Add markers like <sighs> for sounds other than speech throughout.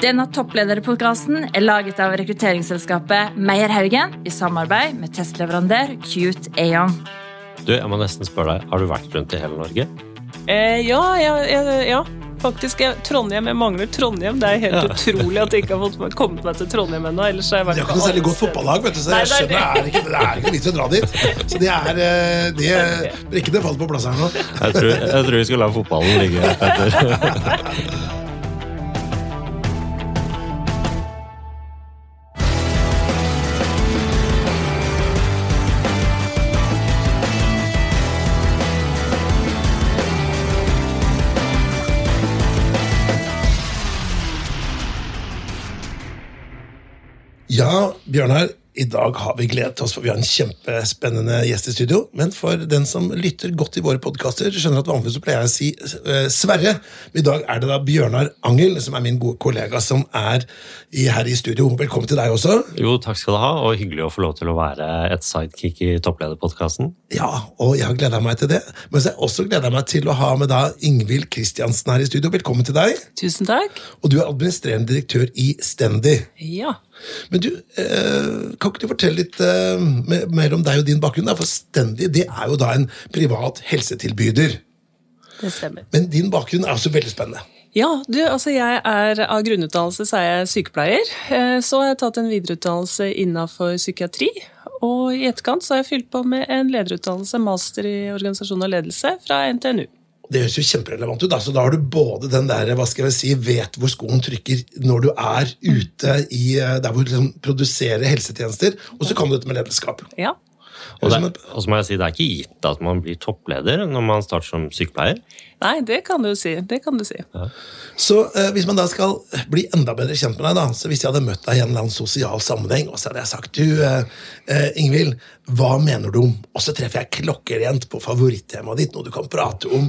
Denne topplederpodkasten er laget av rekrutteringsselskapet Meierhaugen i samarbeid med testleverandør Cute Aon. Du, jeg må nesten spørre deg, Har du vært rundt i hele Norge? Eh, ja, ja, ja, ja, faktisk. Jeg, Trondheim, jeg mangler Trondheim. Det er helt Ja. utrolig at jeg ikke har fått kommet meg til Trondheim ennå. Ellers har jeg De har ikke noe særlig godt fotballag, vet du, så Nei, jeg det er skjønner det er ikke, det er ikke vits å dra dit. Så det er eh, det, Brikkene faller på plass her nå. Jeg tror, jeg tror vi skal la fotballen ligge, Petter. <laughs> Bjørnar, i dag har vi gledet oss, for vi har en kjempespennende gjest i studio. Men for den som lytter godt i våre podkaster, skjønner at vanligvis pleier jeg å si eh, Sverre. Men i dag er det da Bjørnar Angel, som er min gode kollega, som er i, her i studio. Velkommen til deg også. Jo, takk skal du ha, og hyggelig å få lov til å være et sidekick i topplederpodkasten. Ja, og jeg har gleda meg til det. Men så har jeg også gleda meg til å ha med da Ingvild Kristiansen her i studio. Velkommen til deg. Tusen takk. Og du er administrerende direktør i Stendi. Ja. Men du, eh, kan ikke du fortelle litt eh, mer- om deg og din bakgrunn? Da? For Stendi det er jo da en privat helsetilbyder. Det stemmer. Men din bakgrunn er også veldig spennende. Ja, du, altså jeg er av grunnutdannelse så er jeg sykepleier. Eh, Så har jeg tatt en videreutdannelse innenfor psykiatri. Og i etterkant så har jeg fylt på med en lederutdannelse, master i organisasjon og ledelse, fra NTNU. Det høres jo kjemperelevant ut. Da. Så da har du både den der, hva skal jeg si, vet hvor skoen trykker når du er ute i eh, der hvor du liksom produserer helsetjenester, og så kan du dette med lederskap. Ja. Og, det, som og så må jeg si, det er ikke gitt at man blir toppleder når man starter som sykepleier. Nei, det kan du si. Det kan du si. Så eh, hvis man da skal bli enda bedre kjent med deg, da, så hvis jeg hadde møtt deg i en eller annen sosial sammenheng, og så hadde jeg sagt du, eh, eh, Ingvild, hva mener du om Og så treffer jeg klokkerent på favorittemaet ditt, noe du kan prate om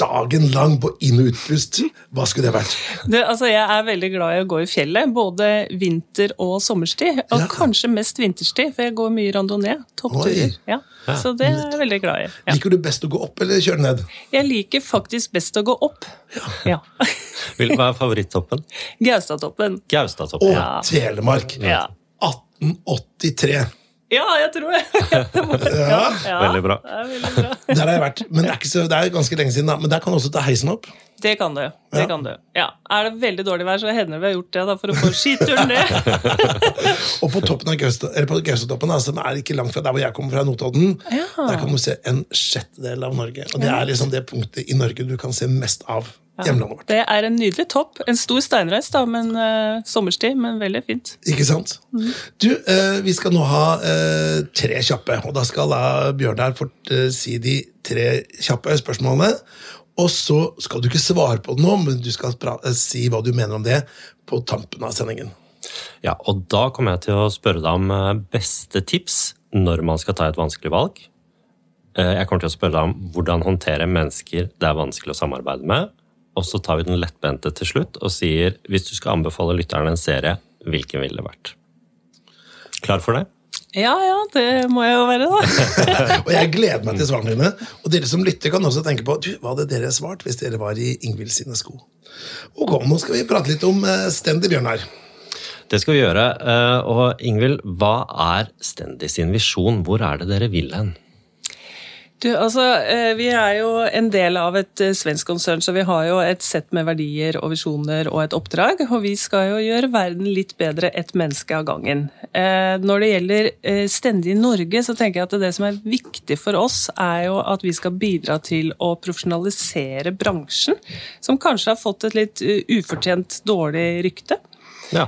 dagen lang på inn- og utpust. Hva skulle det vært? Du, altså, jeg er veldig glad i å gå i fjellet, både vinter- og sommerstid. Og Ja. kanskje mest vinterstid, for jeg går mye randonee. Toppturer. Ja. Så det er jeg veldig glad i. Ja. Liker du best å gå opp eller kjøre ned? Jeg liker faktisk best å gå opp. Ja. <laughs> Hva er favorittoppen? Gaustatoppen. Gaustatoppen. Og. Telemark. Ja. 1883. ja, jeg tror det. <laughs> Ja, Ja, Veldig bra. Det er veldig bra. <laughs> Der har jeg vært. Men det er, ikke så, det er ganske lenge siden, da. Men der kan du også ta heisen opp. Det kan du. Det Ja. kan du. Ja. Er det veldig dårlig vær, så hender det vi har gjort det da, for å få skituren ned. <laughs> Og på toppen av Gausta, eller på Gaustatoppen, som er ikke langt fra der hvor jeg kommer fra, Notodden, Ja. der kan du se en sjettedel av Norge. Og det er liksom det punktet i Norge du kan se mest av hjemlandet vårt. Det er en nydelig topp. En stor steinreis, da, men uh, sommerstid, men veldig fint. Ikke sant? Du, uh, vi skal nå ha uh, tre kjappe, og da skal da Bjørnar fort si de tre kjappe spørsmålene. Og så skal du ikke svare på det nå, men du skal pra si hva du mener om det på tampen av sendingen. Ja, og da kommer jeg til å spørre deg om beste tips når man skal ta et vanskelig valg. Eh, Jeg kommer til å spørre deg om hvordan håndtere mennesker det er vanskelig å samarbeide med. Og så tar vi den lettbente til slutt og sier hvis du skal anbefale lytterne en serie, hvilken ville det vært? Klar for det? Ja, ja, det må jeg jo være, da. <laughs> Og jeg gleder meg til svarene dine. Og dere som lytter, kan også tenke på du, hva hadde dere svart hvis dere var i Ingvild sine sko. Ok, nå skal vi prate litt om Stendy Bjørn Bjørnar. Det skal vi gjøre. Eh, Og Ingvild, hva er Stendy sin visjon? Hvor er det dere vil hen? Du, altså, eh, Vi er jo en del av et eh, svensk konsern, så vi har jo et sett med verdier og visjoner og et oppdrag. Og vi skal jo gjøre verden litt bedre ett menneske av gangen. Eh, Når det gjelder Stendig Norge, så tenker jeg at det som er viktig for oss, er jo at vi skal bidra til å profesjonalisere bransjen, som kanskje har fått et litt ufortjent dårlig rykte. Ja.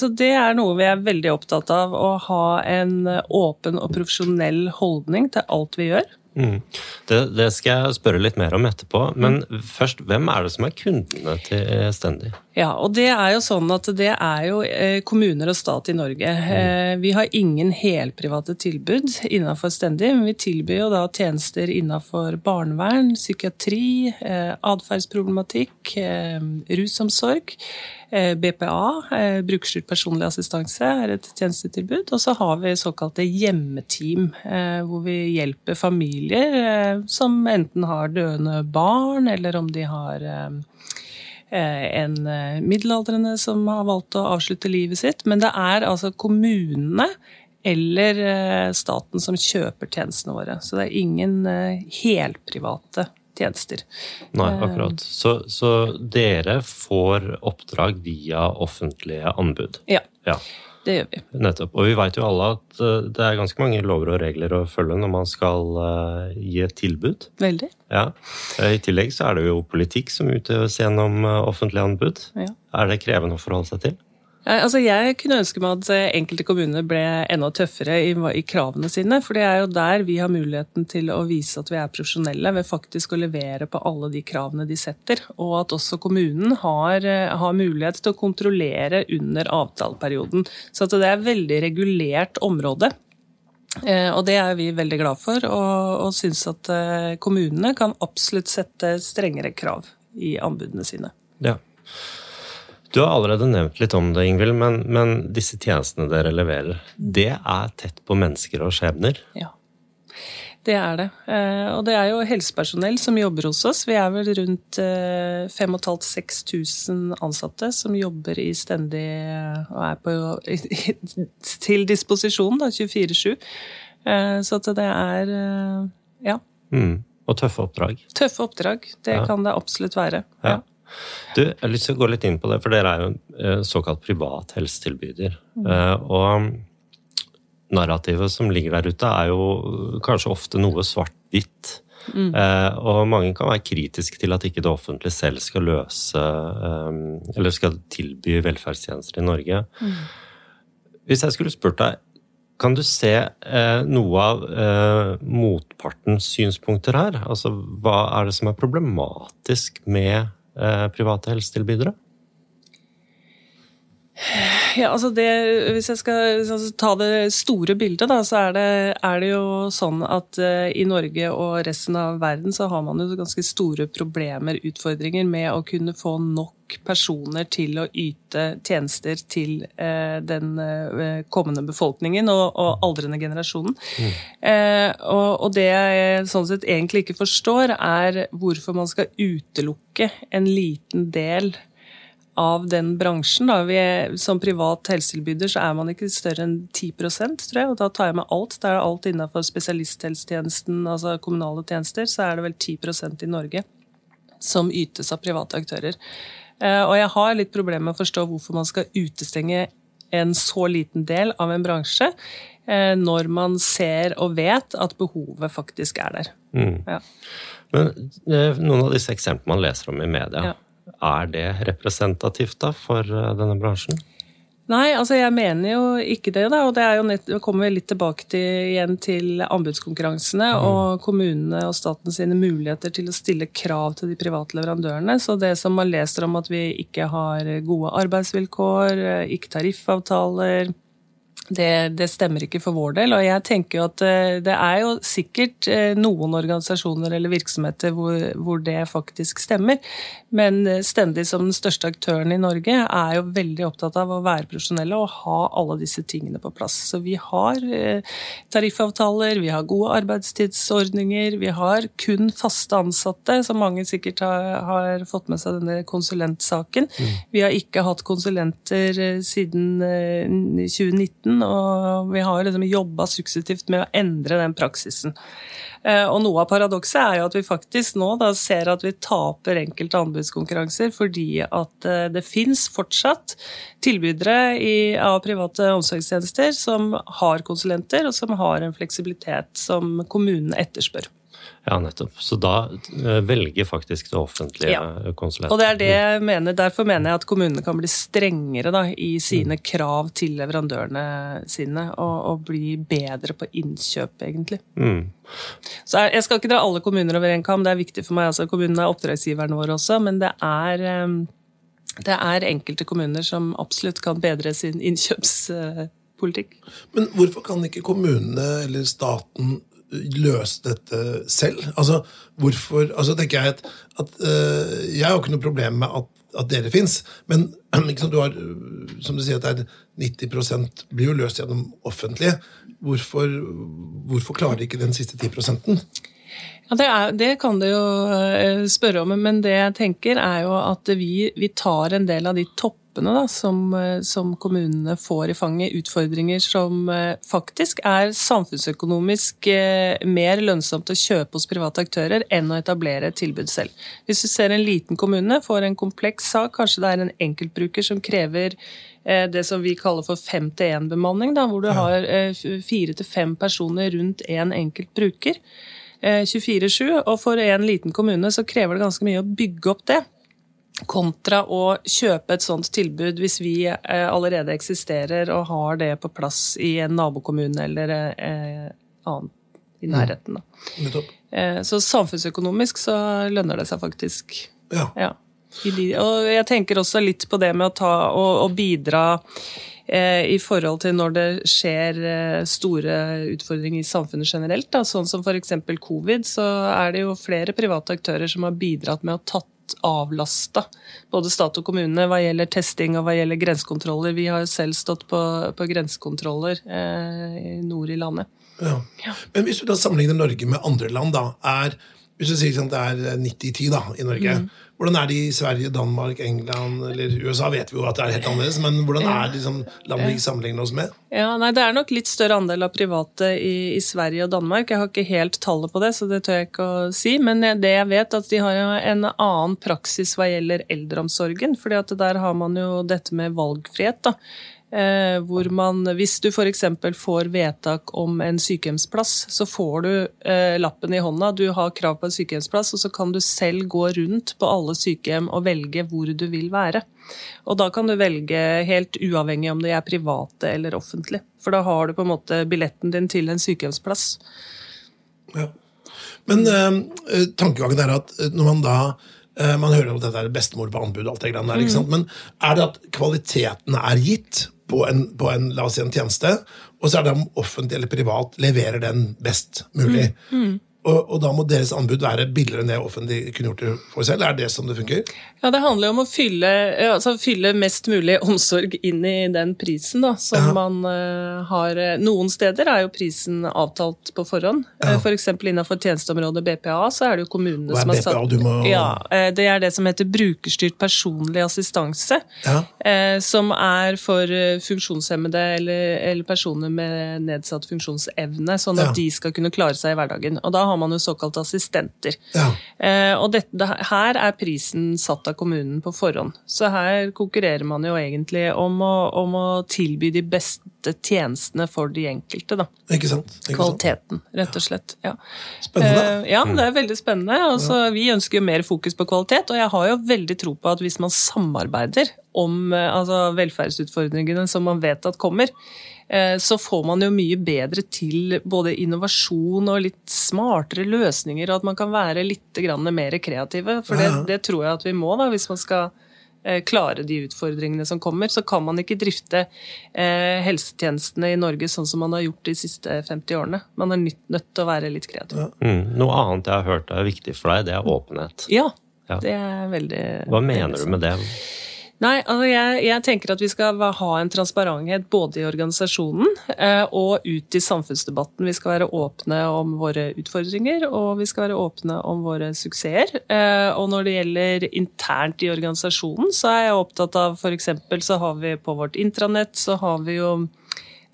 Så det er noe vi er veldig opptatt av, å ha en åpen og profesjonell holdning til alt vi gjør. Mm. Det, det skal jeg spørre litt mer om etterpå. Men først, hvem er det som er kundene til Stendi? Ja, og det er jo sånn at det er jo eh, kommuner og stat i Norge. Eh, Vi har ingen helprivate tilbud innenfor Stendi, men vi tilbyr jo da tjenester innenfor barnevern, psykiatri, eh, atferdsproblematikk, eh, rusomsorg. Eh, BPA, eh, brukerstyrt personlig assistanse, er et tjenestetilbud. Og så har vi såkalte hjemmeteam, eh, hvor vi hjelper familier som enten har døende barn, eller om de har en middelaldrende som har valgt å avslutte livet sitt. Men det er altså kommunene eller staten som kjøper tjenestene våre. Så det er ingen helprivate tjenester. Nei, akkurat. Så, så dere får oppdrag via offentlige anbud? Ja. ja. Det gjør vi. Nettopp. Og vi vet jo alle at eh, det er ganske mange lover og regler å følge når man skal uh, gi et tilbud. Veldig. Ja. Eh, I tillegg så er det jo politikk som utøves gjennom offentlige anbud. Ja. Er det krevende å forholde seg til? Altså, jeg kunne ønske meg at eh, enkelte kommuner ble enda tøffere i, i, kravene sine. For det er jo der vi har muligheten til å vise at vi er profesjonelle, ved faktisk å levere på alle de kravene de setter. Og at også kommunen har, eh, har mulighet til å kontrollere under avtaleperioden. Så det er et veldig regulert område. Eh, og det er vi veldig glad for, og, og syns at kommunene kan absolutt sette strengere krav i anbudene sine. Ja. Du har allerede nevnt litt om det, Ingvild, men, men, disse tjenestene dere leverer, det er tett på mennesker og skjebner? Ja, det er det. Eh, og det er jo helsepersonell som jobber hos oss. Vi er vel rundt 5500-6000 ansatte som jobber i stendig og er på, til disposisjon 24-7. Eh, så at det er eh, ja. Mm. Og tøffe oppdrag? Tøffe oppdrag, det ja. kan det absolutt være. ja. ja. Du, jeg har lyst til å gå litt inn på det, for dere er jo en eh, såkalt privat helsetilbyder. Mm. Og narrativet som ligger der ute, er jo kanskje ofte noe svart-hvitt. Mm. og mange kan være kritiske til at ikke det offentlige selv skal løse Eller skal tilby velferdstjenester i Norge. Mm. Hvis jeg skulle spurt deg, kan du se eh, noe av eh, motpartens synspunkter her? Altså, hva er det som er problematisk med Eh, private helsetilbydere? Ja, altså det, Hvis jeg skal ta det store bildet, da, så er det, er det, jo sånn at uh, i Norge og resten av verden så har man jo ganske store problemer, utfordringer, med å kunne få nok personer til å yte tjenester til uh, den uh, kommende befolkningen og, og aldrende generasjonen. Mm. Og, og, det jeg sånn sett egentlig ikke forstår, er hvorfor man skal utelukke en liten del av den bransjen. Er, som privat helsetilbyder så er man ikke større enn 10% tror jeg. Og da tar jeg med alt. Da er det alt innenfor spesialisthelsetjenesten, altså kommunale tjenester, så er det vel 10% i Norge som ytes av private aktører. Eh, og jeg har litt problemer med å forstå hvorfor man skal utestenge en så liten del av en bransje eh, når man ser og vet at behovet faktisk er der. Mm. Ja. Men eh, noen av disse eksemplene man leser om i media, ja. Er det representativt da for denne bransjen? Nei, altså jeg mener jo ikke det. da, og Det er jo nett, kommer litt tilbake til, igjen til anbudskonkurransene mm. og kommunene og staten sine muligheter til å stille krav til de private leverandørene. Så det som man leser om at vi ikke har gode arbeidsvilkår, eh, ikke tariffavtaler, det, det, stemmer ikke for vår del. Og jeg tenker jo at eh, det er jo sikkert eh, noen organisasjoner eller virksomheter hvor, hvor, det faktisk stemmer. Men eh, Stendig som den største aktøren i Norge er jo veldig opptatt av å være profesjonelle og ha alle disse tingene på plass. Så vi har tariffavtaler, vi har gode arbeidstidsordninger, vi har kun faste ansatte, som mange sikkert har, har fått med seg denne konsulentsaken. Mm. Vi har ikke hatt konsulenter siden 2019 og vi har liksom jobba suksessivt med å endre den praksisen. Eh, og Noe av paradokset er jo at vi faktisk nå ser at vi taper enkelte anbudskonkurranser fordi at eh, det fins fortsatt tilbydere i, av private omsorgstjenester som har konsulenter, og som har en fleksibilitet som kommunen etterspør. Ja, nettopp. Så da eh, velger faktisk det offentlige ja. konsulenten. Og det er det jeg mener, Derfor mener jeg at kommunene kan bli strengere da, i sine mm. krav til leverandørene sine, og, og, bli bedre på innkjøp, egentlig. Mm. Så Jeg skal ikke dra alle kommuner over en kam, det er viktig for meg. altså Kommunene er oppdragsgiverne våre også, men det er, ehm, det er enkelte kommuner som absolutt kan bedre sin innkjøpspolitikk. Men hvorfor kan ikke kommunene eller staten løse dette selv? Altså, hvorfor altså, tenker Jeg at, at uh, jeg har ikke noe problem med at, at dere fins, men <clears throat> liksom, du har, som du sier, at det er 90 blir jo løst gjennom offentlige. Hvorfor, hvorfor klarer ikke den siste 10 Ja, det, er, det, kan du jo eh, spørre om, men det jeg tenker er jo at vi, vi tar en del av de toppene da, som, eh, som, kommunene får i fanget, utfordringer som eh, faktisk er samfunnsøkonomisk mer lønnsomt å kjøpe hos private aktører enn å etablere et tilbud selv. Hvis du ser en liten kommune, får en kompleks sak, kanskje det er en enkeltbruker som krever det som vi kaller for fem-til-én-bemanning, hvor du har fire til fem personer rundt én en enkelt bruker. 24-7. Eh, og for en liten kommune så krever det ganske mye å bygge opp det. Kontra å kjøpe et sånt tilbud hvis vi eh, allerede eksisterer og har det på plass i en nabokommune eller eh, annen i mm. nærheten. Eh, så samfunnsøkonomisk så lønner det seg faktisk. Ja. ja. Og jeg tenker også litt på det med å ta og, og bidra Eh, i forhold til når det skjer eh, store utfordringer i samfunnet generelt. Da. Sånn som f.eks. covid, så er det jo flere private aktører som har bidratt med å tatt avlasta både stat og kommune hva gjelder testing og hva gjelder grensekontroller. Vi har jo selv stått på, på grensekontroller eh, i nord i landet. Ja. Ja. Men hvis du da sammenligner Norge med andre land, da, er hvis du sier at det er 90-10 da, i Norge, mm. Hvordan er det i Sverige, Danmark, England eller USA? vet vi jo at det er helt annerledes, men hvordan er det liksom, landet vi sammenligner oss med? Ja, nei, Det er nok litt større andel av private i, i, Sverige og Danmark. Jeg har ikke helt tallet på det, så det tør jeg ikke å si. Men det jeg vet, at de har en annen praksis hva gjelder eldreomsorgen. fordi at der har man jo dette med valgfrihet. da. Eh, hvor man, hvis du f.eks. får vedtak om en sykehjemsplass, så får du eh, lappen i hånda. Du har krav på en sykehjemsplass, og så kan du selv gå rundt på alle sykehjem og velge hvor du vil være. Og da kan du velge helt uavhengig om de er private eller offentlig. For da har du på en måte billetten din til en sykehjemsplass. Ja. Men eh, tankegangen er at eh, når man da eh, man hører at dette er bestemor på anbud, og alt det grann der, mm. men er det at kvaliteten er gitt? på en, på en, la oss si en tjeneste, og så er det om offentlig eller privat leverer den best mulig. Mm. Mm. Og, og, da må deres anbud være billigere enn det offentlig kunne gjort det for selv? Er det som det funker? Ja, Det handler om å fylle, altså fylle mest mulig omsorg inn i den prisen da, som ja. man uh, har. Noen steder er jo prisen avtalt på forhånd. Ja. Uh, F.eks. For innenfor tjenesteområdet BPA så er det jo kommunene som har satt må... ja, uh, Det er det som heter brukerstyrt personlig assistanse. Ja. som er for funksjonshemmede eller, eller, personer med nedsatt funksjonsevne, sånn at de skal kunne klare seg i hverdagen. Og da har man jo såkalte assistenter. Ja. Eh, og dette, her er prisen satt av kommunen på forhånd. Så her konkurrerer man jo egentlig om å, om å tilby de beste tjenestene for de enkelte. Da. Ikke sant? Ikke Kvaliteten, rett og slett. Ja. Spennende. Eh, ja, det er veldig spennende. Altså, vi ønsker jo mer fokus på kvalitet, og jeg har jo veldig tro på at hvis man samarbeider om eh, altså, velferdsutfordringene som man vet at kommer, så får man jo mye bedre til både innovasjon og litt smartere løsninger, og at man kan være litt mer kreative. For det, det tror jeg at vi må, da, hvis man skal eh, klare de utfordringene som kommer. Så kan man ikke drifte eh, helsetjenestene i Norge sånn som man har gjort de siste 50 årene. Man er nødt til å være litt kreativ. Ja. Mm. Noe annet jeg har hørt er viktig for deg, det er åpenhet. Ja, ja. det er veldig Hva mener du med det? Nei, altså jeg, jeg, tenker at vi skal ha en transparenthet både i organisasjonen eh, og ut i samfunnsdebatten. Vi skal være åpne om våre utfordringer, og vi skal være åpne om våre suksesser. Eh, og når det gjelder internt i organisasjonen, så er jeg opptatt av f.eks. så har vi på vårt intranett så har vi jo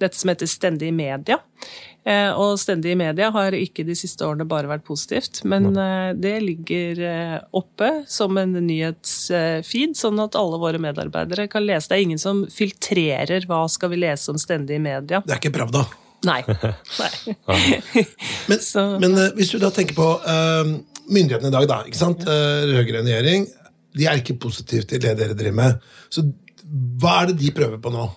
dette som heter Stendig media. Eh, og stendig media har ikke de siste årene bare vært positivt, men eh, det ligger eh, oppe som en nyhetsfeed, sånn at alle våre medarbeidere kan lese. Det er ingen som filtrerer hva skal vi lese om stendig media. Det er ikke Pravda? Nei. <laughs> Nei. men, <laughs> men, hvis du da tenker på myndighetene i dag, da. ikke sant? Rød-grønn regjering. De er ikke positive til det dere driver med. Så hva er det de prøver på nå?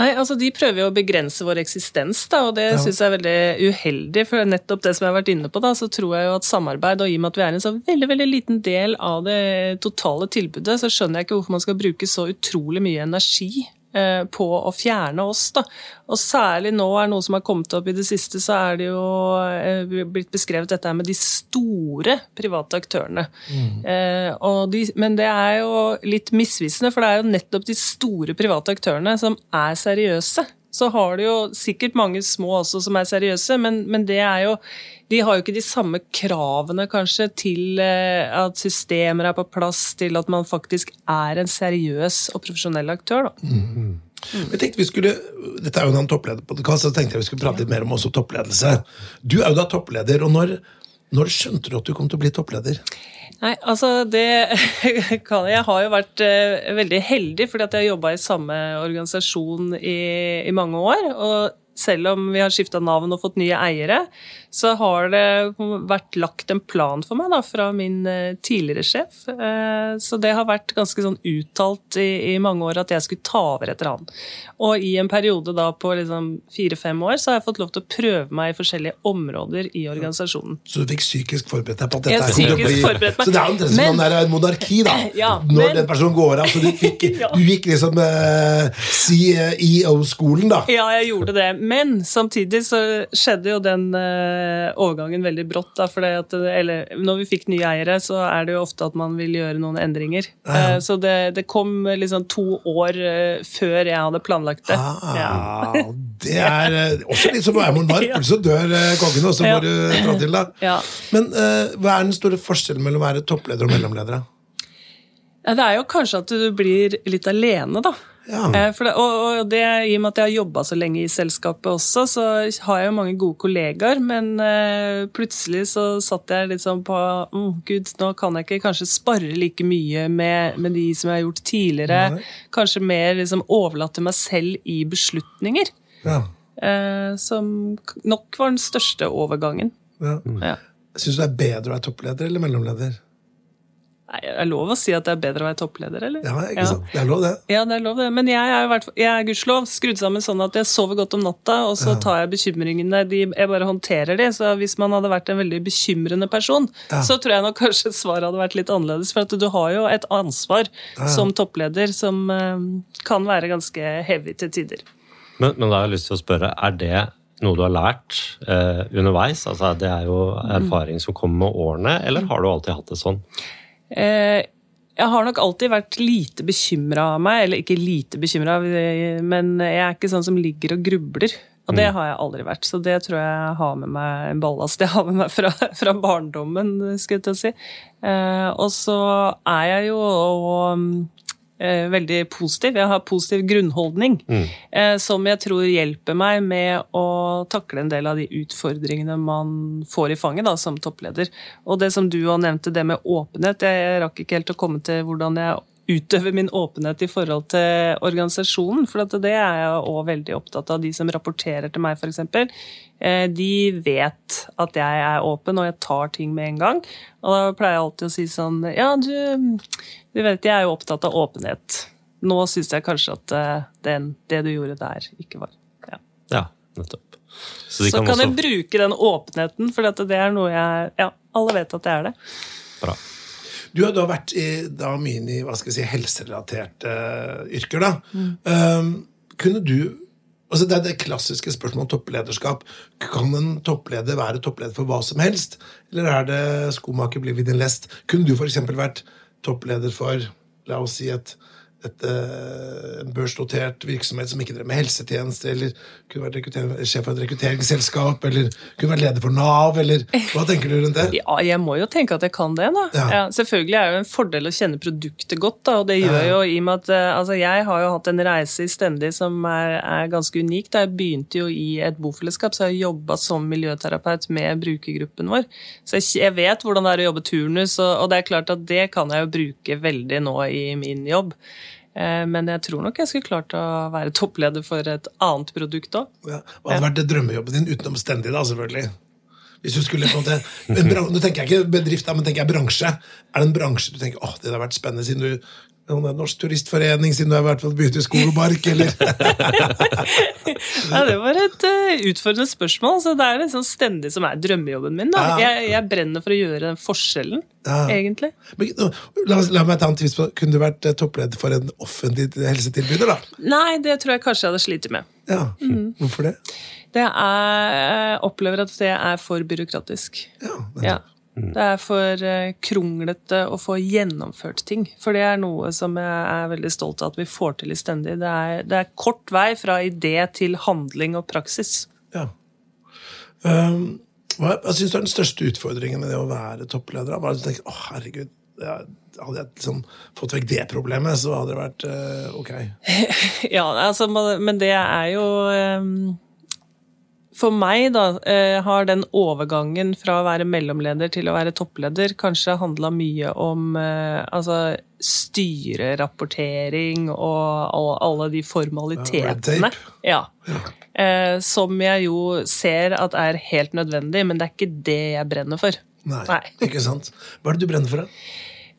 Nei, altså De prøver jo å begrense vår eksistens, da, og det ja. syns jeg er veldig uheldig. For nettopp det som jeg har vært inne på, da, så tror jeg jo at samarbeid, og i og med at vi er en så veldig veldig liten del av det totale tilbudet, så skjønner jeg ikke hvorfor man skal bruke så utrolig mye energi på å fjerne oss. Da. Og særlig nå er noe som har kommet opp i det siste, så er det jo eh, blitt beskrevet dette med de store private aktørene. Mm. Eh, de, men det er jo litt misvisende, for det er jo nettopp de store private aktørene som er seriøse. Så har du jo sikkert mange små også som er seriøse, men, men det er jo De har jo ikke de samme kravene, kanskje, til eh, at systemer er på plass, til at man faktisk er en seriøs og profesjonell aktør, da. Mm. Jeg tenkte vi skulle, Dette er jo en topplederpodkast, så tenkte jeg vi skulle prate litt mer om også toppledelse. Du er jo da toppleder, og når, når skjønte du at du kom til å bli toppleder? Nei, altså det <laughs> kan Jeg har jo vært uh, veldig heldig, fordi at jeg har jobba i samme organisasjon i, i mange år. Og selv om vi har skifta navn og fått nye eiere, så har det vært lagt en plan for meg da, fra min eh, tidligere sjef. Eh, så det har vært ganske sånn uttalt i, i mange år at jeg skulle ta over etter han. Og i en periode da på liksom fire-fem år så har jeg fått lov til å prøve meg i forskjellige områder i organisasjonen. Så du fikk psykisk forberedt deg på at dette Jeg å psykisk forberedt meg. Så det er omtrent som om det er monarki, da. <laughs> Ja, Når men- den personen går av. Så du, fikk, <laughs> Ja. du gikk liksom uh, CEO-skolen, da. Ja, jeg gjorde det. Men samtidig så skjedde jo den eh, overgangen veldig brått. Da, fordi at, eller, når vi fikk nye eiere, så er det jo ofte at man vil gjøre noen endringer. Ja. Eh, så det, det kom liksom to år eh, før jeg hadde planlagt det. Ja. Ah, det er også litt som være monark, <laughs> Ja. så dør kongen, og så Ja. må du dra til. <laughs> Ja. Men hva er den store forskjellen mellom å være toppleder og mellomleder? Ja, Det er jo kanskje at du blir litt alene, da. Ja. Eh, det, og, og det, I og med at jeg har jobba så lenge i selskapet også, så har jeg jo mange gode kollegaer. Men uh, plutselig så satt jeg litt sånn på oh, Gud, nå kan jeg ikke kanskje spare like mye med, med de som jeg har gjort tidligere. Nei. Kanskje mer liksom overlatt til meg selv i beslutninger. Ja. Uh, som nok var den største overgangen. Ja. Ja. Syns du det er bedre å være toppleder eller mellomleder? Det er lov å si at det er bedre å være toppleder, eller? Ja, ikke sant? Det er lov, det. Ja, det er lov det. Men jeg er, i hvert jeg er gudskjelov skrudd sammen sånn at jeg sover godt om natta, og så tar jeg bekymringene de, Jeg bare håndterer de. Så hvis man hadde vært en veldig bekymrende person, Ja. så tror jeg nok kanskje svaret hadde vært litt annerledes. For at du har jo et ansvar som toppleder som eh, kan være ganske heavy til tider. Men, men da har jeg lyst til å spørre, er det noe du har lært eh, underveis? Altså, det er jo erfaring som kommer med årene, eller har du alltid hatt det sånn? Eh, jeg har nok alltid vært lite bekymra av meg, eller ikke lite bekymra, men jeg er ikke sånn som ligger og grubler. Og det har jeg aldri vært, så det tror jeg har med meg en ballast jeg har med meg fra, fra barndommen, skulle jeg til å si. Eh, og så er jeg jo og, veldig positiv. Jeg har positiv grunnholdning, mm. som jeg tror hjelper meg med å takle en del av de utfordringene man får i fanget da, som toppleder. Og det som du har nevnt, det med åpenhet. Jeg, jeg rakk ikke helt å komme til hvordan jeg utøver min åpenhet i forhold til organisasjonen. For at det er jeg òg veldig opptatt av. De som rapporterer til meg, f.eks. Eh, de vet at jeg er åpen, og jeg tar ting med en gang. Og da pleier jeg alltid å si sånn Ja, du, du vet, jeg er jo opptatt av åpenhet. Nå syns jeg kanskje at eh, den, det du gjorde der, ikke var ja. Ja, nettopp. Så, de kan, også- jeg bruke den åpenheten, for det er noe jeg Ja, alle vet at det er det. Bra. Du har da vært i, da mye i hva skal jeg si, helserelaterte eh, yrker. da. Um, kunne du altså Det er det klassiske spørsmålet om topplederskap. Kan en toppleder være toppleder for hva som helst? Eller er det skomaker blir vi din lest? Kunne du f.eks. vært toppleder for la oss si et, et, eh, en børsnotert virksomhet som ikke drev med helsetjeneste, eller kunne vært sjef for et rekrutteringsselskap, eller kunne vært leder for Nav, eller Hva tenker du rundt det? <laughs> Ja, jeg må jo tenke at jeg kan det, da. Ja. Ja. selvfølgelig er det jo en fordel å kjenne produktet godt, da, og det gjør jo i og med at eh, altså, jeg har jo hatt en reise i Stendig som er, er ganske unik. Da jeg begynte jo i et bofellesskap, så har jeg jobba som miljøterapeut med brukergruppen vår. Så jeg, jeg vet hvordan det er å jobbe turnus, og, og det er klart at det kan jeg jo bruke veldig nå i min jobb. Eh, Men jeg tror nok jeg skulle klart å være toppleder for et annet produkt òg. Ja. Hva hadde vært drømmejobben din utenom Stendi, da, selvfølgelig? Hvis du skulle på en måte, Nå tenker jeg ikke bedrift, men tenker jeg bransje. Er det en bransje du tenker åh, det har vært spennende siden du det er Norsk Turistforening, siden du har vært på begynt i skog og bark, eller <laughs> Ja, det var et uh, utfordrende spørsmål. Så det er liksom stendig som er drømmejobben min. Da. Ja. Jeg, jeg brenner for å gjøre den forskjellen, Ja. egentlig. Men, la, la meg ta en tvist på Kunne du vært eh, toppleder for en offentlig helsetilbyder, da? Nei, det tror jeg kanskje jeg hadde slitt med. Ja. Mm. Hvorfor det? Det er, jeg opplever at det er for byråkratisk. Ja, nettopp. Ja. Det er for eh, kronglete å få gjennomført ting. For det er noe som jeg er veldig stolt av at vi får til i Stendig. Det det er kort vei fra idé til handling og praksis. Ja. Um, hva hva syns du er den største utfordringen med det å være toppleder? Bare å tenke, å herregud, det er- Hadde jeg liksom fått vekk det problemet, så hadde det vært uh, ok. <laughs> Ja, altså, men det er jo ehm, For meg, da, eh, har den overgangen fra å være mellomleder til å være toppleder kanskje handla mye om eh, altså styrerapportering og all- alle de formalitetene. Ja. Eh, som jeg jo ser at er helt nødvendig, men det er ikke det jeg brenner for. Nei, Nei. ikke sant? Hva er det du brenner for? da?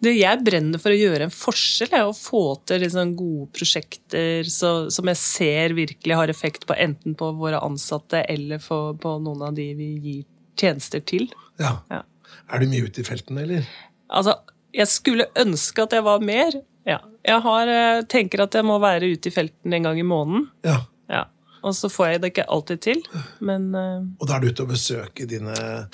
Det jeg brenner for å gjøre en forskjell, å få til liksom gode prosjekter så, som jeg ser virkelig har effekt på enten på våre ansatte eller for, på noen av de vi gir tjenester til. Ja. Ja. Er du mye ute i felten, eller? Altså, jeg skulle ønske at jeg var mer. Ja. Jeg har, eh, tenker at jeg må være ute i felten en gang i måneden. Ja. Og så får jeg det ikke alltid til, men eh, Og da er du ute og besøker dine,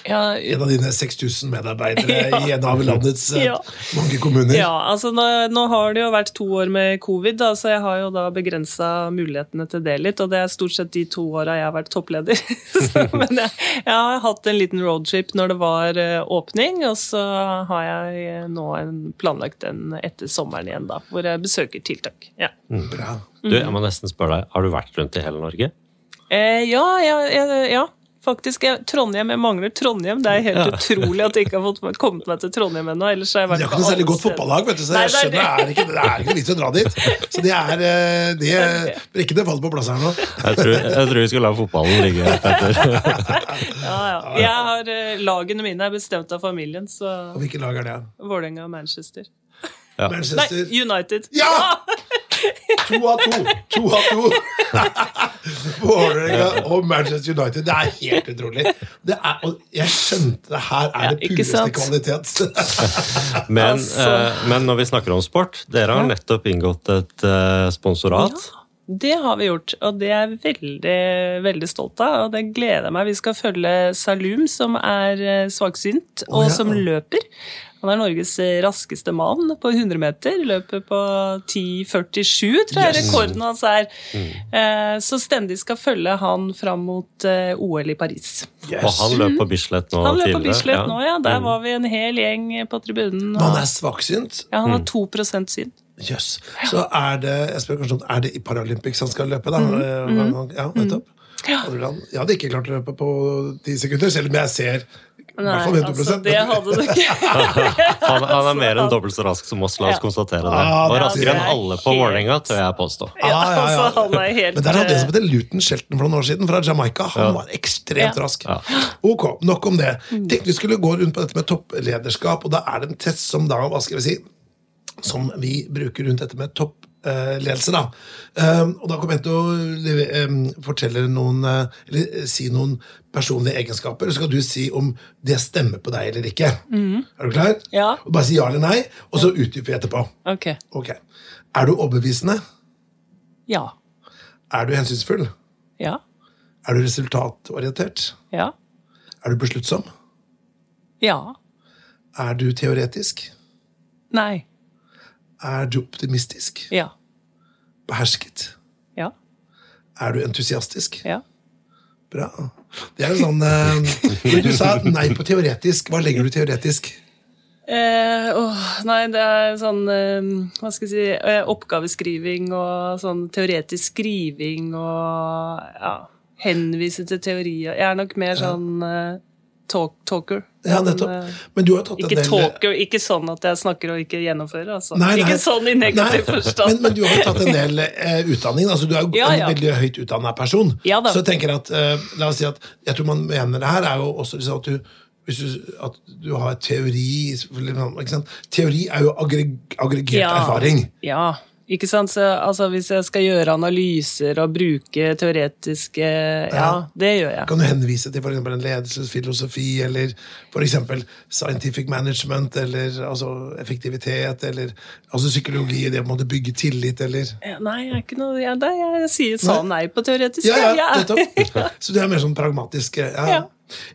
ja, en av dine 6000 medarbeidere <laughs> Ja. i en av landets eh, Ja. mange kommuner. Ja, altså nå, nå har det jo vært to år med covid, da, så jeg har jo da begrensa mulighetene til det litt. Og det er stort sett de to åra jeg har vært toppleder. <laughs> så, men jeg, jeg har hatt en liten roadtrip når det var eh, åpning, og så har jeg nå en, planlagt en etter sommeren igjen, da, hvor jeg besøker tiltak. Ja, Bra. Du, jeg må nesten spørre deg, Har du vært rundt i hele Norge? eh, ja, ja, ja, ja. Faktisk, jeg, Trondheim, jeg mangler Trondheim. Det er helt Ja. utrolig at jeg ikke har fått kommet meg til Trondheim ennå. ellers har jeg De har ikke noe særlig godt fotballag, vet du, så Nei, jeg det er skjønner det er ikke, det er ikke vits å dra dit. Så det er eh, det, Brikkene faller på plass her nå. Jeg tror, jeg tror vi skal la fotballen ligge, etter. <laughs> Ja, ja. Jeg har, eh, Lagene mine er bestemt av familien, så hvilket lag er det? Vålerenga og Manchester. Ja. Nei, Manchester? United. Ja! <laughs> To av to! To av to! <laughs> Vålerenga og Manchester United. Det er helt utrolig. Det er, og jeg skjønte det her er Ja, det puleste pureste kvalitet. <laughs> Men, Altså. eh, men når vi snakker om sport, dere har nettopp inngått et eh, sponsorat. Det har vi gjort, og det er jeg veldig, veldig stolt av. Og det gleder jeg meg. Vi skal følge Salum, som er eh, svaksynt, og oh, ja. som løper. Han er Norges raskeste mann på 100 meter. Løper på 10,47, tror jeg Yes. rekorden hans er. Mm. Så stendig skal følge han fram mot eh, OL i Paris. Og han løp på Bislett nå Han løp på Bislett Bislett nå, ja. Der Mm. var vi en hel gjeng på tribunen. Og... han er svaksynt. ja, han har 2% syn. Jøss. Så er det jeg spør kanskje er det i Paralympics han skal løpe, da? Mm. Eh, Ja, nettopp. Ja. han- Jeg hadde ikke klart å løpe på ti sekunder, selv om jeg ser Nei, hvert fall 100 altså, det hadde du ikke. <laughs> Han, han er mer enn dobbelt så rask som oss, la oss Ja. konstatere det. Og raskere enn alle på Vålerenga, tør jeg påstå. Ja, ja, ja. helt Men der hadde en som het Luton Shelton for noen år siden, fra Jamaica. Han var ekstremt rask. Ok, nok om det. Tenkte vi skulle gå rundt på dette med topplederskap, og da er det en test som da, hva skal vi si, som vi bruker rundt dette med toppledelse. da. Um, og da kommer jeg til å um, fortelle noen, uh, eller uh, si noen personlige egenskaper, og så skal du si om det stemmer på deg eller ikke. Er du klar? Mm. Ja. Og bare si ja eller nei, og så utdyper vi etterpå. Ok. Ok. Er du overbevisende? Ja. Er du hensynsfull? Ja. Er du resultatorientert? Ja. Er du besluttsom? Ja. Er du teoretisk? Nei. Er du optimistisk? Ja. Behersket? Ja. Er du entusiastisk? Ja. Bra. Det er jo sånn eh, Du sa nei på teoretisk. Hva legger du teoretisk? Eh, åh, nei, det er sånn eh, Hva skal jeg si eh, Oppgaveskriving og sånn teoretisk skriving og ja, henvise til teorier. Jeg er nok mer sånn eh, talk, talker. Ja, nettopp. eh, Men du har tatt en ikke del talker, ikke sånn at jeg snakker og ikke gjennomfører. Altså. Nei, nei. Ikke sånn i negativ forstand. Men, men du har jo tatt en del eh, utdanning. altså Du er jo Ja, en ja. veldig høyt utdanna person. Ja. Så jeg tenker at, eh, la oss si at jeg tror man mener det her er jo også liksom at du hvis du, at du har teori? Teori er jo aggregert aggregert erfaring. Ja, ikke sant? Så, altså, hvis jeg skal gjøre analyser og bruke teoretiske Ja, det gjør jeg. Kan du henvise til eksempel en ledelsesfilosofi, eller f.eks. scientific management, eller altså effektivitet, eller altså psykologi, det å bygge tillit, eller Ja, Nei, jeg er ikke noe ja, det, Jeg sier sa nei på teoretisk. Ja, ja, ja. nettopp. <laughs> Så du er mer sånn pragmatisk. ja, Ja.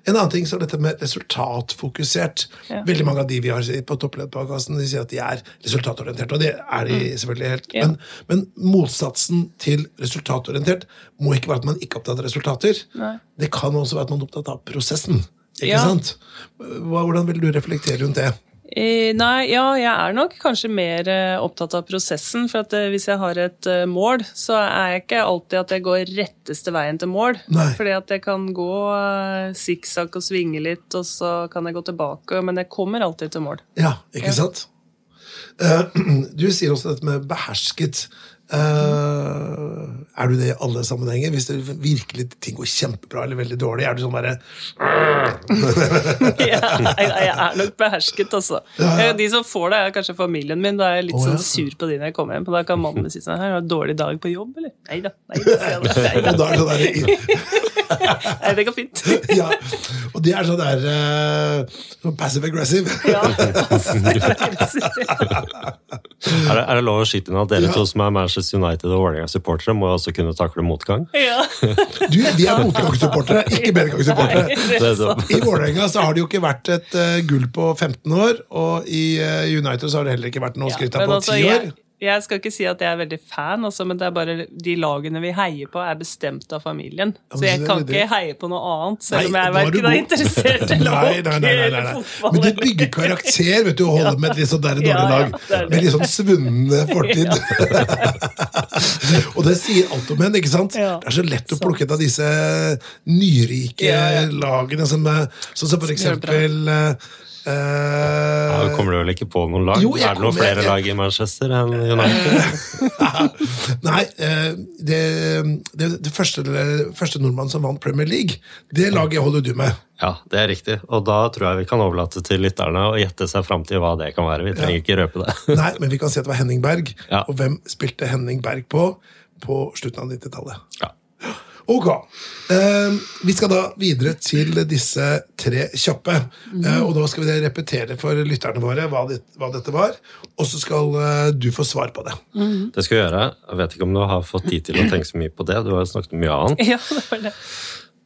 En annen ting så er dette med resultatfokusert. Ja. Veldig mange av de vi har på topplederpodkasten, de sier at de er resultatorienterte, og det er de selvfølgelig helt. Mm. Ja. Men, men motsatsen til resultatorientert må ikke være at man ikke er opptatt av resultater. Nei. Det kan også være at man er opptatt av prosessen. Ikke Ja. sant? Hvordan vil du reflektere rundt det? Nei, ja, jeg er nok kanskje mer eh, opptatt av prosessen. For at eh, hvis jeg har et eh, mål, så er jeg ikke alltid at jeg går retteste veien til mål. Nei. Fordi at jeg kan gå sikksakk og svinge litt, og så kan jeg gå tilbake. Men jeg kommer alltid til mål. Ja, ikke sant? Eh, <clears throat> du sier også dette med behersket. Eh, er du det i alle sammenhenger? Hvis det virkelig ting går kjempebra eller veldig dårlig, er du sånn bare <laughs> jeg, jeg, jeg er nok behersket, altså. Eh, De som får det, er kanskje familien min. Da er jeg litt Å, ja. sånn sur på de når jeg kommer hjem. Da kan mannen min si sånn Her, har du en dårlig dag på jobb, eller? Nei <laughs> da. Nei da. jeg da. Nei, da. Nei, det går fint. <laughs> ja, og det er sånn der eh, sånn passive aggressive. <laughs> Ja, altså, <laughs> Er det, er det lov å skyte inn at dere Ja. to som er Manchester United og Vålerenga-supportere, må også kunne takle motgang? ja. Du, vi er motgangssupportere, ikke medgangssupportere. Er er. I Vålerenga så har det jo ikke vært et uh, gull på 15 år, og i uh, United så har det heller ikke vært noe Ja, skritt av på altså, 10 år. jeg, jeg skal ikke si at jeg er veldig fan, altså, men det er bare de lagene vi heier på, er bestemt av familien. Så jeg kan ikke heie på noe annet, selv om jeg er du verken er interessert <laughs> i nei, eller fotball. Men det bygger karakter vet du, å holde med et litt sånn <laughs> dårlig lag. Med litt sånn svunne fortid. <laughs> og det sier alt om henne, ikke sant? Ja. Det er så lett å plukke ut av disse nyrike lagene som, eh, som for eksempel eh, Ja, kommer du vel ikke på noen lag? Jo, er det noen flere jeg- lag i Manchester enn United? <laughs> Nei, eh, det, det, det første, første nordmannen som vant Premier League, det laget holder du med. Ja, det er riktig. Og da tror jeg vi kan overlate til lytterne å gjette seg fram til hva det kan være. Vi trenger ikke røpe det. Nei, men vi kan si at det var Henning Berg. Ja. Og hvem spilte Henning Berg på på slutten av 90-tallet? Ja. Ok. Uh, vi skal da videre til disse tre kjappe. Eh, og da skal vi repetere for lytterne våre hva, det, hva dette var. Og så skal uh, du få svar på det. Det skal vi gjøre. Jeg vet ikke om du har fått tid til å tenke så mye på det. Du har jo snakket om mye annet. <laughs> Ja, det var det.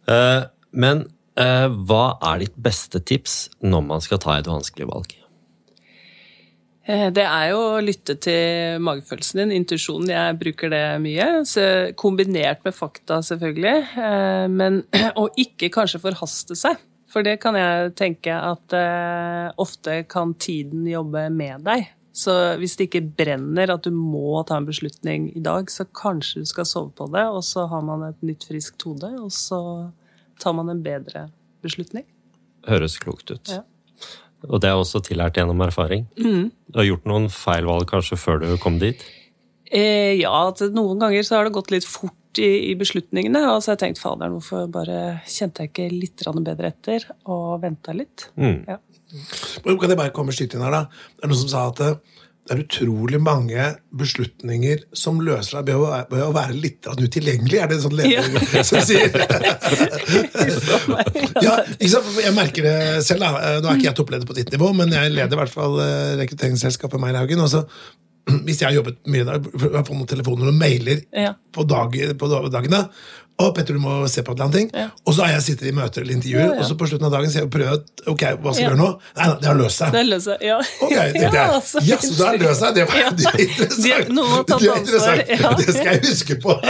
Eh, Men eh, hva er ditt beste tips når man skal ta et vanskelig valg? Eh, Det er jo å lytte til magefølelsen din, intuisjonen. Jeg bruker det mye. Så kombinert med fakta, selvfølgelig. Eh, Men <clears throat> å ikke kanskje forhaste seg. For det kan jeg tenke at eh, ofte kan tiden jobbe med deg. Så hvis det ikke brenner at du må ta en beslutning i dag, så kanskje du skal sove på det, og så har man et nytt, friskt hode, og så tar man en bedre beslutning. Høres klokt ut. Ja. Og det er også tillært gjennom erfaring. Du har gjort noen feil valg kanskje før du kom dit. Eh, ja, at noen ganger så har det gått litt fort i, i beslutningene. Og så har jeg tenkt fader, hvorfor bare kjente jeg ikke litt bedre etter og venta litt. Mm. Ja. Kan jeg bare komme skyte inn her da? Det er noen som sa at det, er utrolig mange beslutninger som løser seg ved å, være litt utilgjengelig. Er det en sånn leder <laughs> som sier? <laughs> ja? Jeg merker det selv. da. Nå er ikke jeg toppleder på ditt nivå, men jeg leder i hvert fall eh, rekrutteringsselskapet Meierhaugen. og så <clears throat> hvis jeg har jobbet mye der, fått noen telefoner og mailer Ja. på, dag, på dagene og Petter, du må se på et eller annet ting. Ja. Og så har jeg sittet i møter eller intervjuer, Ja, ja. og så på slutten av dagen sier jeg prøvd, ok, hva skal Ja. gjøre nå? Nei, det har løst seg. Det løser seg. Ja. Ok, <laughs> det. Ja, så Ja, så det har løst seg. Det, var, Ja. det er interessant. Noen har tatt Det er ansvar, interessant. ja. Det skal jeg huske på. <laughs>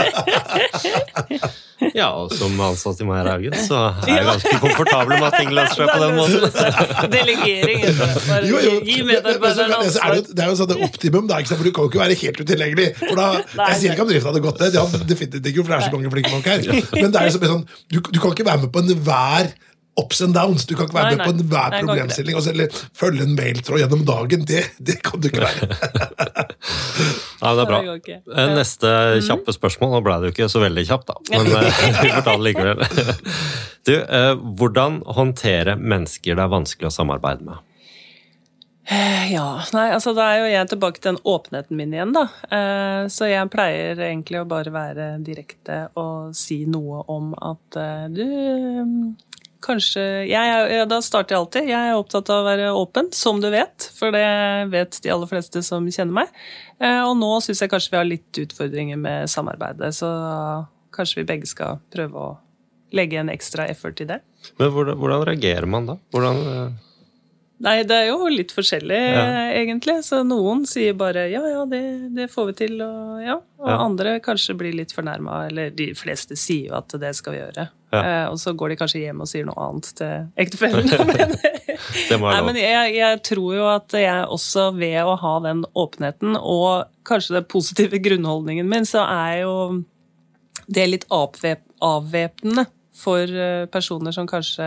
Ja, og som ansatt i Meierhaugen så er jeg ganske komfortabel med at ting løser seg på den måten. Delegering. altså. Bare Jo, jo. Gi medarbeiderne er ansvar. det, det er jo sånn det optimum, da, ikke sant? for du kan jo ikke være helt utilgjengelig. For da, jeg sier ikke om drifta hadde gått ned, det hadde definitivt ikke, for det er så mange flinke folk her. <laughs> Men det er jo sånn, du, du kan ikke være med på enhver ups and downs. Du kan ikke være Nei, med på enhver problemstilling. også, Eller følge en mailtråd gjennom dagen. Det, det kan du ikke være. <laughs> nei, det er bra. Eh, Neste kjappe spørsmål. Nå ble det jo ikke så veldig kjapt, da. <laughs> Men eh, vi får ta det likevel. Du, eh, hvordan håndtere mennesker det er vanskelig å samarbeide med? <sighs> Ja, nei, altså da er jo jeg tilbake til den åpenheten min igjen, da. Eh, Så jeg pleier egentlig å bare være direkte og si noe om at eh, du mm, Kanskje jeg, ja, Da starter jeg alltid. Jeg er opptatt av å være åpen, som du vet. For det vet de aller fleste som kjenner meg. Eh, Og nå syns jeg kanskje vi har litt utfordringer med samarbeidet, så kanskje vi begge skal prøve å legge en ekstra effort i det. Men hvordan, hvordan reagerer man da? Hvordan, Nei, det er jo litt forskjellig, Ja. egentlig. Så noen sier bare ja, ja, det, det får vi til, og ja. Og Ja. andre kanskje blir litt fornærma, eller de fleste sier jo at det skal vi gjøre. Ja. Eh, og så går de kanskje hjem og sier noe annet til ektefellen. <laughs> men Nei, men jeg, jeg tror jo at jeg også ved å ha den åpenheten, og kanskje den positive grunnholdningen min, så er jo det litt avvæp avvæpnende for eh, personer som kanskje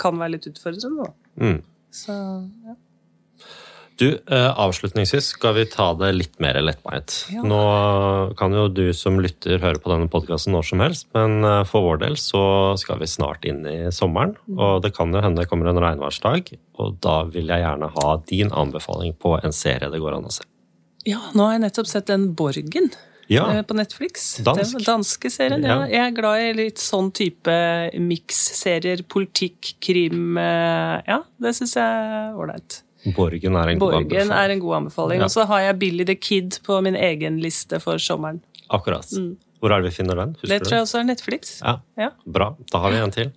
kan være litt utfordrende. Da. Mm. Så ja. Du, eh, Avslutningsvis skal vi ta det litt mer lettbeint. Ja. Nå kan jo du som lytter høre på denne podkasten når som helst, men eh, for vår del så skal vi snart inn i sommeren. Mm. Og det kan jo hende det kommer en regnværsdag, og da vil jeg gjerne ha din anbefaling på en serie det går an å se. ja, nå har jeg nettopp sett den Borgen. Ja, eh, På Netflix. Dansk. Den danske serien, ja. Ja. Jeg er glad i litt sånn type miksserier. Politikk, krim eh, Ja, det syns jeg er ålreit. Borgen er en god Borgen anbefaling. er en god anbefaling. Ja. Og så har jeg Billy the Kid på min egen liste for sommeren. Akkurat. Hvor er det vi finner den? Husker Mm. Det tror jeg også er Netflix. Ja, Ja. Bra. Da har vi en til.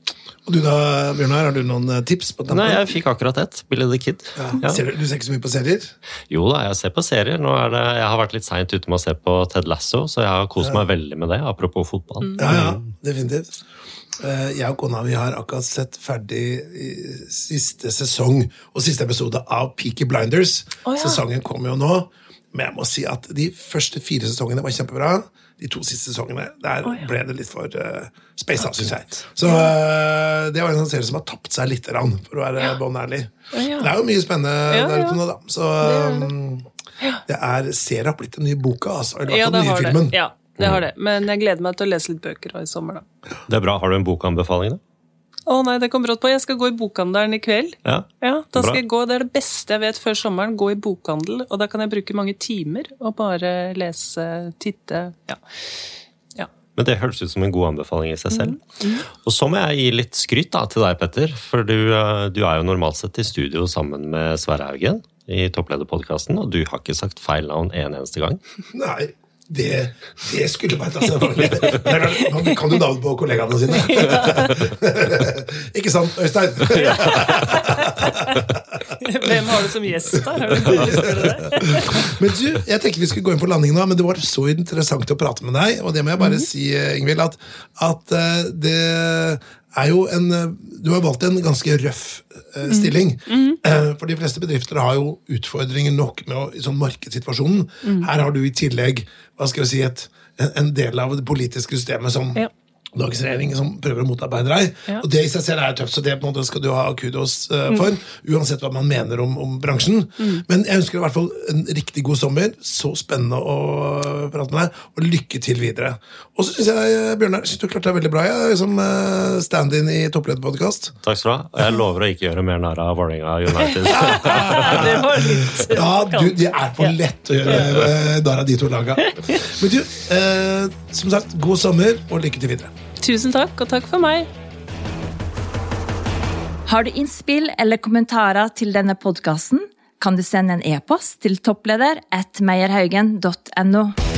Og du da, Bjørnar, har du noen eh, tips? på tampen? Nei, jeg fikk akkurat ett. Billy the Kid. ja. Ja. Ser du, du ser ikke så mye på serier? Jo da, jeg ser på serier. Nå er det, jeg har vært litt seint ute med å se på Ted Lasso, så jeg har kost meg veldig med det. Apropos fotball. Ja, ja, definitivt. Eh, Jeg og kona vi har akkurat sett ferdig siste sesong og siste episode av Peaky Blinders. Oh, ja. Sesongen kommer jo nå, men jeg må si at de første fire sesongene var kjempebra. De to siste sesongene der oh, ja. ble det litt for uh, space out, syns jeg. Så uh, det var en sånn serie som har tapt seg litt, grann, for å være bånn ærlig. Ja, ja. Det er jo mye spennende Ja, der ja. ute nå, da. Så er um, det er Serien har blitt den nye boka, altså. Eller i Ja, hvert fall den nye filmen. det. Ja, det har det. Men jeg gleder meg til å lese litt bøker i sommer, da. Det er bra. Har du en bokanbefaling, da? Å nei, det kom brått på. Jeg skal gå i bokhandelen i kveld. Ja. Ja, da Bra. skal jeg gå, Det er det beste jeg vet før sommeren. Gå i bokhandel. Og da kan jeg bruke mange timer og bare lese, titte. Ja. ja. Men det høres ut som en god anbefaling i seg selv. Og så må jeg gi litt skryt da, til deg, Petter. For du, eh, du er jo normalt sett i studio sammen med Sverre Haugen i Topplederpodkasten, og du har ikke sagt feil navn en eneste gang. Nei, det, det skulle bare ta er klart, Man kan jo navn på kollegaene sine. <laughs> Ikke sant, Øystein? <laughs> Hvem har du som gjest, da? Men du, jeg tenker vi skulle gå inn på landing nå, men det var så interessant å prate med deg. Og det må jeg bare si, eh, Ingvild, at, at eh, det er jo en eh, Du har valgt en ganske røff eh, stilling. Mm. For de fleste bedrifter har jo utfordringer nok med å, i sånn markedssituasjonen. Her har du i tillegg hva skal jeg si, et, en, en del av det politiske systemet som Ja. Dagens regjering som prøver å motarbeide deg. Ja. Og det i seg selv er tøft, så det på en måte skal du ha kudos for. for. Uansett hva man mener om, om bransjen. Men jeg ønsker i hvert fall en riktig god sommer. Så spennende å prate med deg. Og lykke til videre. Og så syns jeg, eh, Bjørnar, synes du klarte deg veldig bra jeg, som eh, stand-in i Topplederpodkast. Takk skal du ha. Og jeg lover å ikke gjøre mer narr av Vålerenga United. <laughs> Det var litt <laughs> Ja, du, det er for lett å gjøre eh, narr av de to laga. <laughs> Men du, eh, som sagt, god sommer og lykke til videre. Tusen takk, og takk for meg. Har du innspill eller kommentarer til denne podkasten, kan du sende en e-post til toppleder at meierhaugen.no.